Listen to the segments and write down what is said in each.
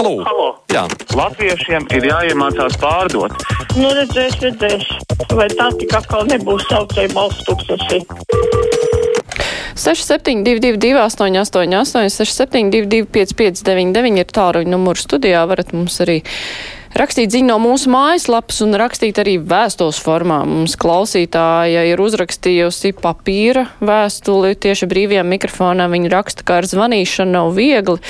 Halo! Halo. Jā. Latviešiem ir jāiemācās pārdot. Nu, redzēs, redzēs. Vai tā tik atkal nebūs saucēja balsts tūkstoši? 6722, 888, 672, 559, ir tāluņa numurs studijā. Varat mums arī rakstīt ziņu no mūsu mājaslapas un rakstīt arī vēstules formā. Mums klausītāja ir uzrakstījusi papīra vēstuli tieši brīvajam mikrofonam. Viņa raksta, ka ar zvanīšanu nav viegli,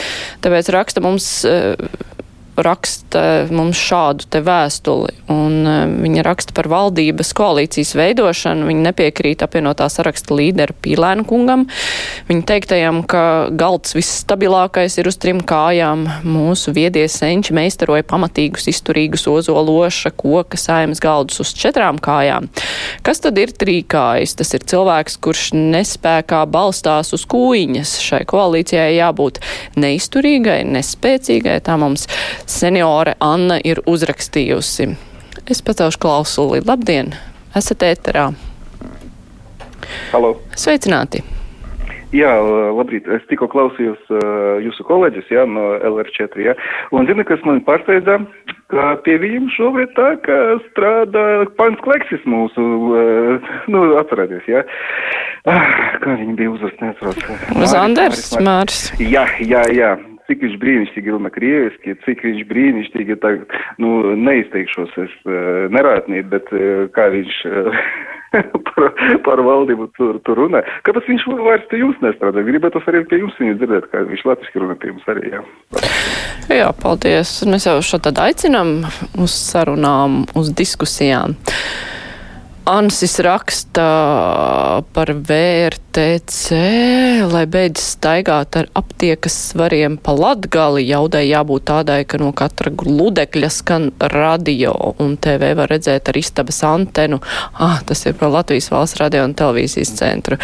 tāpēc raksta mums. Uh, raksta mums šādu te vēstuli, un uh, viņa raksta par valdības koalīcijas veidošanu. Viņa nepiekrīt apvienotā saraksta līderu Pīlēnu kungam. Viņa teiktajam, ka galds visstabilākais ir uz trim kājām. Mūsu viedie senči meistaroja pamatīgus, izturīgus ozološa koka saimas galdus uz četrām kājām. Kas tad ir trīkājs? Tas ir cilvēks, kurš nespēkā balstās uz kūjiņas. Šai koalīcijai jābūt neizturīgai, nespēcīgai. Tā mums seniore Anna ir uzrakstījusi. Es pacelšu klausuli. Labdien! Esat ēterā. Halo. Sveicināti! Jā, labrīt. Es tikko klausījos uh, jūsu kolēģis, jā, no LR4, jā. Un zini, kas man pārsteidza, ka pie viņiem šobrīd tā, ka strādā pants Kleksis mūsu, uh, nu, atcerēties, jā. Ah, kā viņi bija uzvārds, neatceros. Zanders, Mārs. Jā, jā, jā. Cik viņš brīnišķīgi runā krieviski, cik viņš brīnišķīgi, tā, nu, neizteikšos es uh, nerātnīt, bet uh, kā viņš uh, par, par valdību tur, tur runā. Kāpēc viņš vairs pie jums nestrādā? Gribētu arī pie jums viņu dzirdēt, kā viņš latviski runā pie jums arī, jā. Jā, paldies. Mēs jau šo tad aicinām uz sarunām, uz diskusijām. Ansis raksta par VRTC, lai beidz staigāt ar aptiekas svariem pa latgali. Jaudai jābūt tādai, ka no katra gludekļa skan radio un TV var redzēt ar istabas antenu. Ah, tas ir par Latvijas valsts radio un televīzijas centru.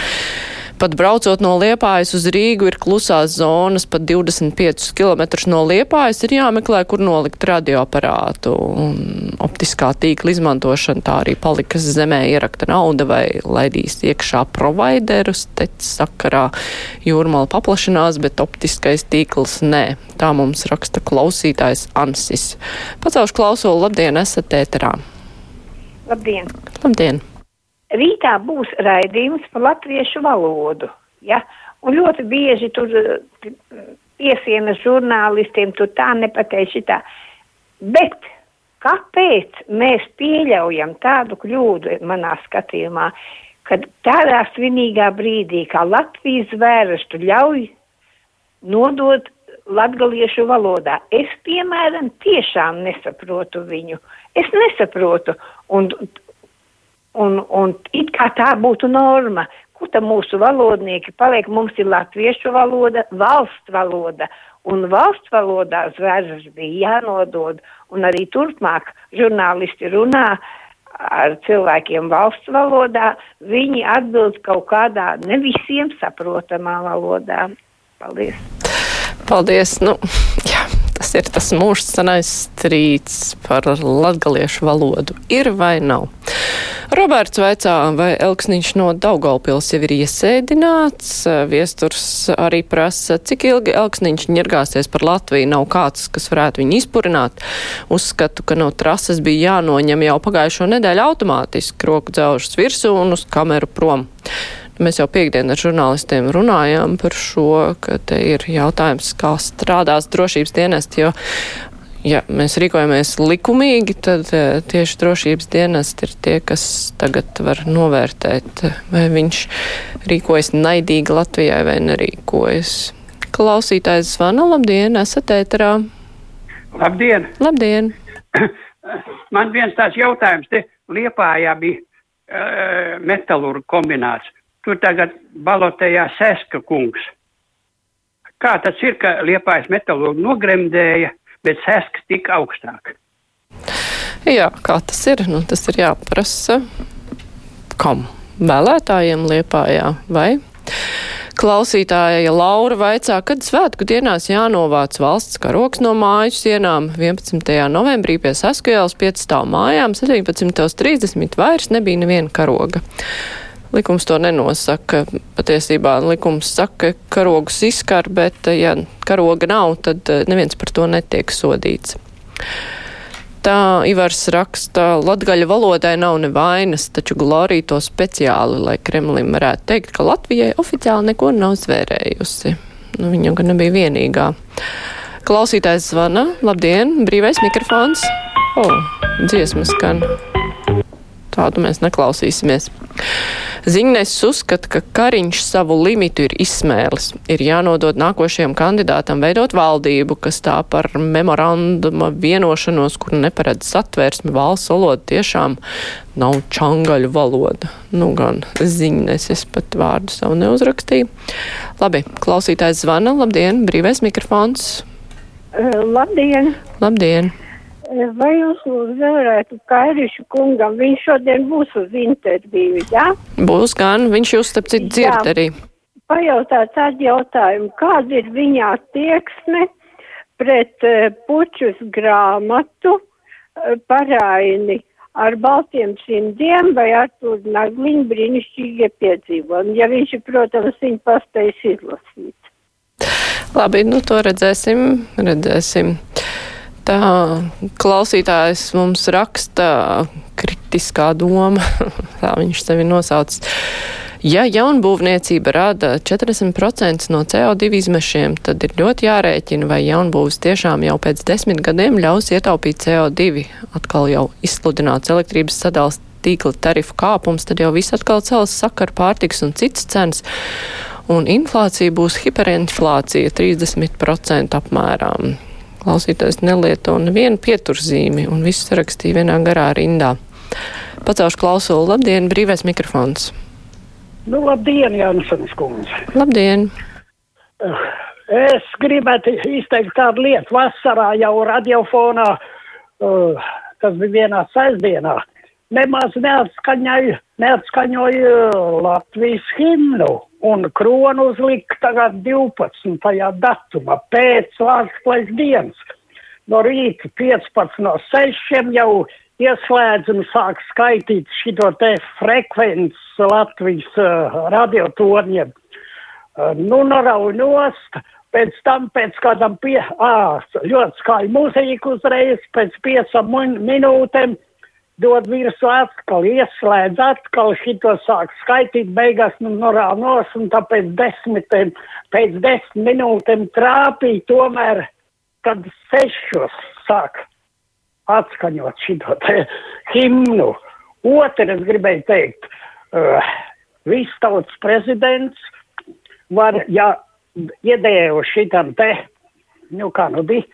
Pat braucot no Liepājas uz Rīgu ir klusās zonas, pat 25 km no Liepājas ir jāmeklē, kur nolikt radioaparātu. Un optiskā tīkla izmantošana tā arī palikas zemē ierakta nauda vai laidīs iekšā providerus, te sakarā jūrmala paplašinās, bet optiskais tīkls nē. Tā mums raksta klausītājs Ansis. Pacelšu klausulu, labdien, esat ēterā. Labdien! Labdien! Rītā būs raidījums par latviešu valodu. Ja? Un ļoti bieži tur eh, piesienas žurnālistiem, tur tā nepateic šitā. Bet kāpēc mēs pieļaujam tādu kļūdu manā skatījumā, kad tādā svinīgā brīdī, kā Latvijas vērestu ļauj nodot latgaliešu valodā. Es, piemēram, tiešām nesaprotu viņu. Es nesaprotu. Un, un, un it kā tā būtu norma. Kur tad mūsu valodnieki paliek? Mums ir latviešu valoda, valsts valoda. Un valsts valodā zvērs bija jānodod. Un arī turpmāk žurnālisti runā ar cilvēkiem valsts valodā. Viņi atbild kaut kādā ne visiem saprotamā valodā. Paldies! Paldies! Nu, jā, tas ir tas mūžsanais strīds par latgaliešu valodu. Ir vai nav? Roberts vaicā, vai Elksniņš no Daugaupils jau ir iesēdināts. Viesturs arī prasa, cik ilgi Elksniņš ņirgāsies par Latviju. Nav kāds, kas varētu viņu izpurināt. Uzskatu, ka no trases bija jānoņem jau pagājušo nedēļu automātiski roku dzelžas virsū un uz kameru prom. Mēs jau piekdien ar žurnālistiem runājām par šo, ka te ir jautājums, kā strādās drošības dienesti, jo ja mēs rīkojamies likumīgi, tad tieši drošības dienesti ir tie, kas tagad var novērtēt, vai viņš rīkojas naidīgi Latvijai vai nerīkojas. Klausītājs zvana, labdien, esat ēterā. Labdien! Labdien! Man viens tāds jautājums, te Liepājā bija uh, metalurga kombināts. Tur tagad balotējā Seska kungs. Kā tas ir, ka Liepājas metalurga nogremdēja, bet Seska tika augstāk? Jā, kā tas ir? Nu, tas ir jāprasa kam? Vēlētājiem Liepājā vai? Klausītāja Laura vaicā, kad svētku dienās jānovāc valsts karoks no māju sienām 11. novembrī pie Saskujēlas 5 stāv mājām 17.30 vairs nebija neviena karoga. Likums to nenosaka. Patiesībā likums saka, ka karogus izskar, bet ja karoga nav, tad neviens par to netiek sodīts. Tā Ivars raksta, latgaļa valodai nav nevainas, taču Glorija to speciāli, lai Kremlim varētu teikt, ka Latvijai oficiāli neko nav zvērējusi. Nu, viņa gan nebija vienīgā. Klausītājs zvana. Labdien, brīvais mikrofons. O, oh, dziesmas skan. Tādu mēs neklausīsimies. Ziņnes uzskata, ka Kariņš savu limitu ir izsmēlis. Ir jānodod nākošajam kandidātam veidot valdību, kas tā par memoranduma vienošanos, kur neparedz satvērsmi valsts valoda tiešām nav čangaļu valoda. Nu gan ziņnes, es pat vārdu savu neuzrakstīju. Labi, klausītājs zvana. Labdien, brīvais mikrofons. Labdien! Labdien! Vai jūs varētu Kairišu kungam, viņš šodien būs uz interviju, jā? Ja? Būs gan, viņš jūs starp citu dzird arī. Pajautāt tādu jautājumu, kāda ir viņa attieksme pret uh, pučus grāmatu uh, paraini ar baltiem simtiem vai ar tur nagliņu brīnišķīgie piedzīvojumi, ja viņš, protams, viņu paspējas izlasīt. Labi, nu to redzēsim, redzēsim. Tā klausītājs mums raksta kritiskā doma, tā viņš sevi nosauc. Ja jaunbūvniecība rada 40% no CO2 izmešiem, tad ir ļoti jārēķina, vai jaunbūvs tiešām jau pēc desmit gadiem ļaus ietaupīt CO2. Atkal jau izsludināts elektrības sadals tīkla tarifu kāpums, tad jau viss atkal cels sakar pārtiks un citas cenas. Un inflācija būs hiperinflācija 30% apmērā. Klausītājs nelieto nevienu pieturzīmi un visu sarakstīja vienā garā rindā. Pacelšu klausulu. Labdien, brīvais mikrofons. Nu, labdien, Jansons kundze. Labdien. Es gribētu izteikt tādu lietu. Vasarā jau radiofonā, uh, tas bija vienā sestdienā, nemaz neatskaņoju, neatskaņoju Latvijas himnu un kronu uzlika tagad 12. datumā pēc Vārtsklais dienas. No rīta 15 no 6 jau ieslēdz un sāk skaitīt šito te frekvences Latvijas uh, radiotorņiem. Uh, nu, norauj nost, pēc tam pēc kādam pie, ā, ļoti skaļa mūzika uzreiz, pēc piecam minūtēm dod virsū atkal, ieslēdz atkal, šito sāk skaitīt, beigās nu norāda nos, un tāpēc desmitiem, pēc desmit minūtēm trāpīja tomēr, kad sešos sāk atskaņot šito te himnu. Otrs, gribēju teikt, uh, viss tautas prezidents var, ja iedēju šitam te, nu kā nu bija,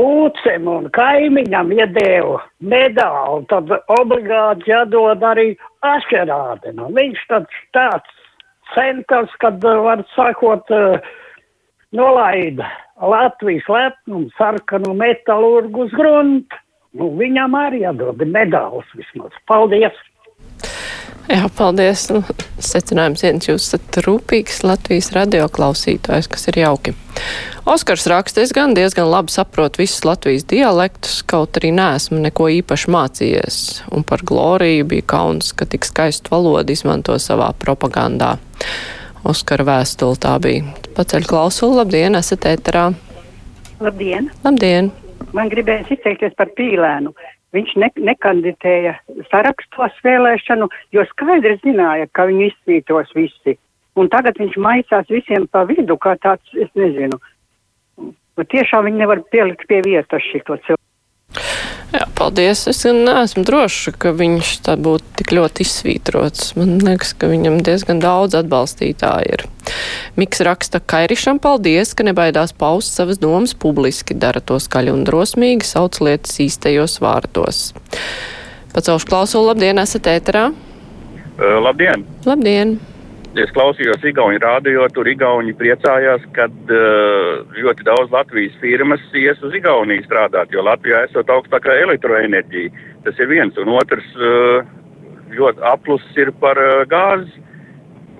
pūcem un kaimiņam iedēvu medālu, tad obligāti jādod arī ašerādinu. Viņš tāds tāds centrs, kad var sakot, nolaida Latvijas lepnumu sarkanu metalurgu uz gruntu. Nu, viņam arī jādod medāls vismaz. Paldies! Jā, paldies. Nu, secinājums viens, jūs esat rūpīgs Latvijas radio klausītājs, kas ir jauki. Oskars raksta, es gan diezgan labi saprotu visus Latvijas dialektus, kaut arī neesmu neko īpaši mācījies. Un par Gloriju bija kauns, ka tik skaistu valodu izmanto savā propagandā. Oskara vēstule tā bija. Paceļ klausulu, labdien, esat ēterā. Labdien! Labdien! Man gribējās izteikties par pīlēnu. Viņš ne, nekandidēja sarakstos vēlēšanu, jo skaidri zināja, ka viņu izsvītos visi. Un tagad viņš maisās visiem pa vidu, kā tāds, es nezinu. Bet tiešām viņi nevar pielikt pie vietas šito cilvēku. Jā, paldies. Es neesmu droša, ka viņš tā būtu tik ļoti izsvītrots. Man liekas, ka viņam diezgan daudz atbalstītāju ir. Miks raksta, Kairišam paldies, ka nebaidās paust savas domas publiski, dara to skaļi un drosmīgi, sauc lietas īstajos vārdos. Pacaušu klausulu, labdien, esat ēterā? Uh, labdien! Labdien! Es klausījos Igauni rādio, tur Igauni priecājās, kad uh, ļoti daudz Latvijas firmas ies uz Igauniju strādāt, jo Latvijā esot augstākā elektroenerģija. Tas ir viens, un otrs uh, ļoti apluss ir par uh, gāzi.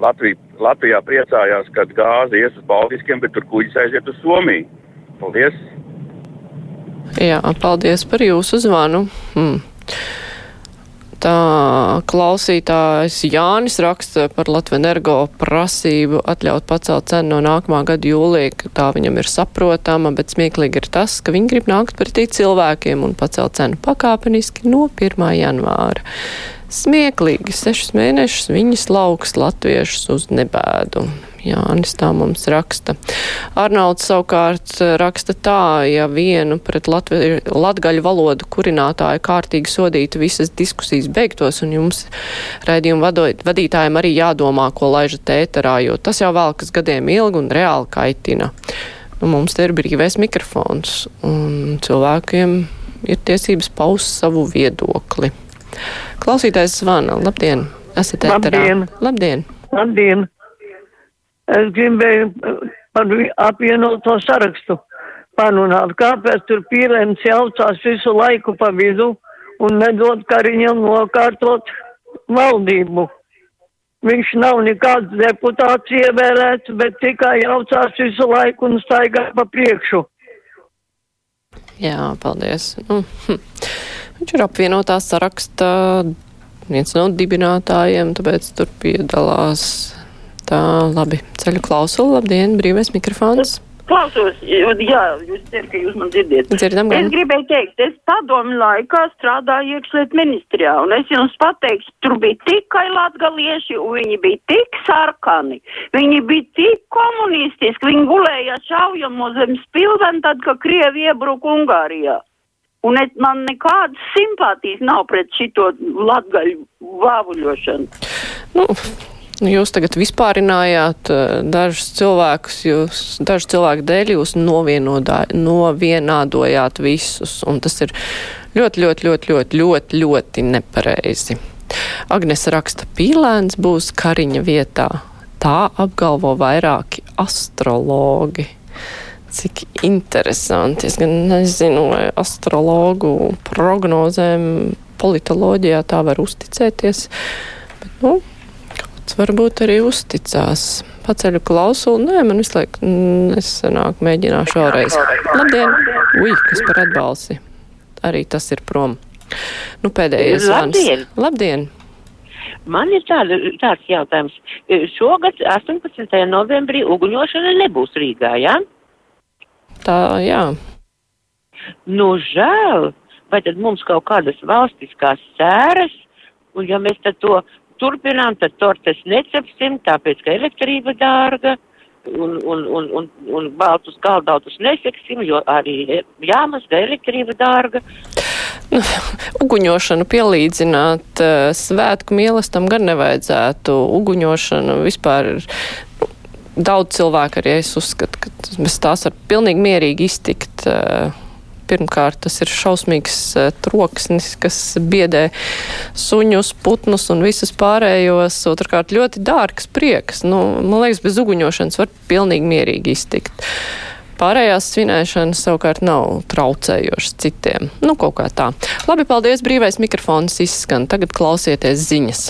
Latvija, Latvijā priecājās, kad gāze ies uz Baltiskiem, bet tur kuģis aiziet uz Somiju. Paldies! Jā, paldies par jūsu zvanu. Hmm. Tā klausītājs Jānis raksta par Latvenergo prasību atļaut pacelt cenu no nākamā gada jūlija, ka tā viņam ir saprotama, bet smieklīgi ir tas, ka viņi grib nākt pretī cilvēkiem un pacelt cenu pakāpeniski no 1. janvāra. Smieklīgi sešus mēnešus viņas lauks latviešus uz nebēdu. Jānis tā mums raksta. Arnauds savukārt raksta tā, ja vienu pret Latvi, latgaļu valodu kurinātāju kārtīgi sodītu visas diskusijas beigtos, un jums raidījumu vadot, vadītājiem arī jādomā, ko laižat ēterā, jo tas jau vēlkas gadiem ilgi un reāli kaitina. Nu, mums te ir brīvais mikrofons, un cilvēkiem ir tiesības paust savu viedokli. Klausītājs zvana. Labdien! Esat ēterā. Labdien! Labdien! Labdien! Es gribēju par apvienoto sarakstu parunāt, kāpēc tur pīlēns jaucās visu laiku pa vidu un nedod Kariņam nokārtot valdību. Viņš nav nekāds deputāts ievēlēts, bet tikai jaucās visu laiku un staigā pa priekšu. Jā, paldies. Nu, hm. Viņš ir apvienotā saraksta viens no dibinātājiem, tāpēc tur piedalās Tā, labi. Ceļu klausulu, labdien, brīvais mikrofons. Klausos, jā, jūs cerat, ka jūs man dzirdiet. Dzirdam, gan. Es gribēju teikt, es padomu laikā strādāju iekšliet ministrijā, un es jums pateikšu, tur bija tikai latgalieši, un viņi bija tik sarkani, viņi bija tik komunistiski, viņi gulēja šaujamo zem spilveni tad, kad Krievi iebruka Ungārijā. Un es, man nekādas simpātijas nav pret šito latgaļu vāvuļošanu. Nu, Jūs tagad vispārinājāt dažus cilvēkus, jūs dažu cilvēku dēļ jūs novienādojāt visus, un tas ir ļoti, ļoti, ļoti, ļoti, ļoti, ļoti nepareizi. Agnes raksta, pīlēns būs Kariņa vietā. Tā apgalvo vairāki astrologi. Cik interesanti. Es gan nezinu, vai astrologu prognozēm politoloģijā tā var uzticēties. Bet, nu, kāds varbūt arī uzticās. Paceļu klausulu, nē, man visu laiku nesanāk, mēģināšu vēlreiz. Labdien! Ui, kas par atbalsi? Arī tas ir prom. Nu, pēdējais zvans. Labdien! Labdien! Man ir tāda, tāds jautājums. Šogad 18. novembrī uguņošana nebūs Rīgā, jā? Ja? Tā, jā. Nu, žēl. Vai tad mums kaut kādas valstiskās sēras, un ja mēs tad to turpinām, tad tortes necepsim, tāpēc, ka elektrība dārga. Un, un, un, un, un baltus galdautus neseksim, jo arī jāmazga elektrība dārga. Nu, uguņošanu pielīdzināt uh, svētku mīlestam gan nevajadzētu. Uguņošana vispār ir nu, daudz cilvēku arī es uzskatu, ka bez tās var pilnīgi mierīgi iztikt. Uh, Pirmkārt, tas ir šausmīgs uh, troksnis, kas biedē suņus, putnus un visus pārējos. Otrkārt, ļoti dārgs prieks. Nu, man liekas, bez uguņošanas var pilnīgi mierīgi iztikt. Pārējās svinēšanas savukārt nav traucējošas citiem. Nu, kaut kā tā. Labi, paldies, brīvais mikrofons izskan. Tagad klausieties ziņas.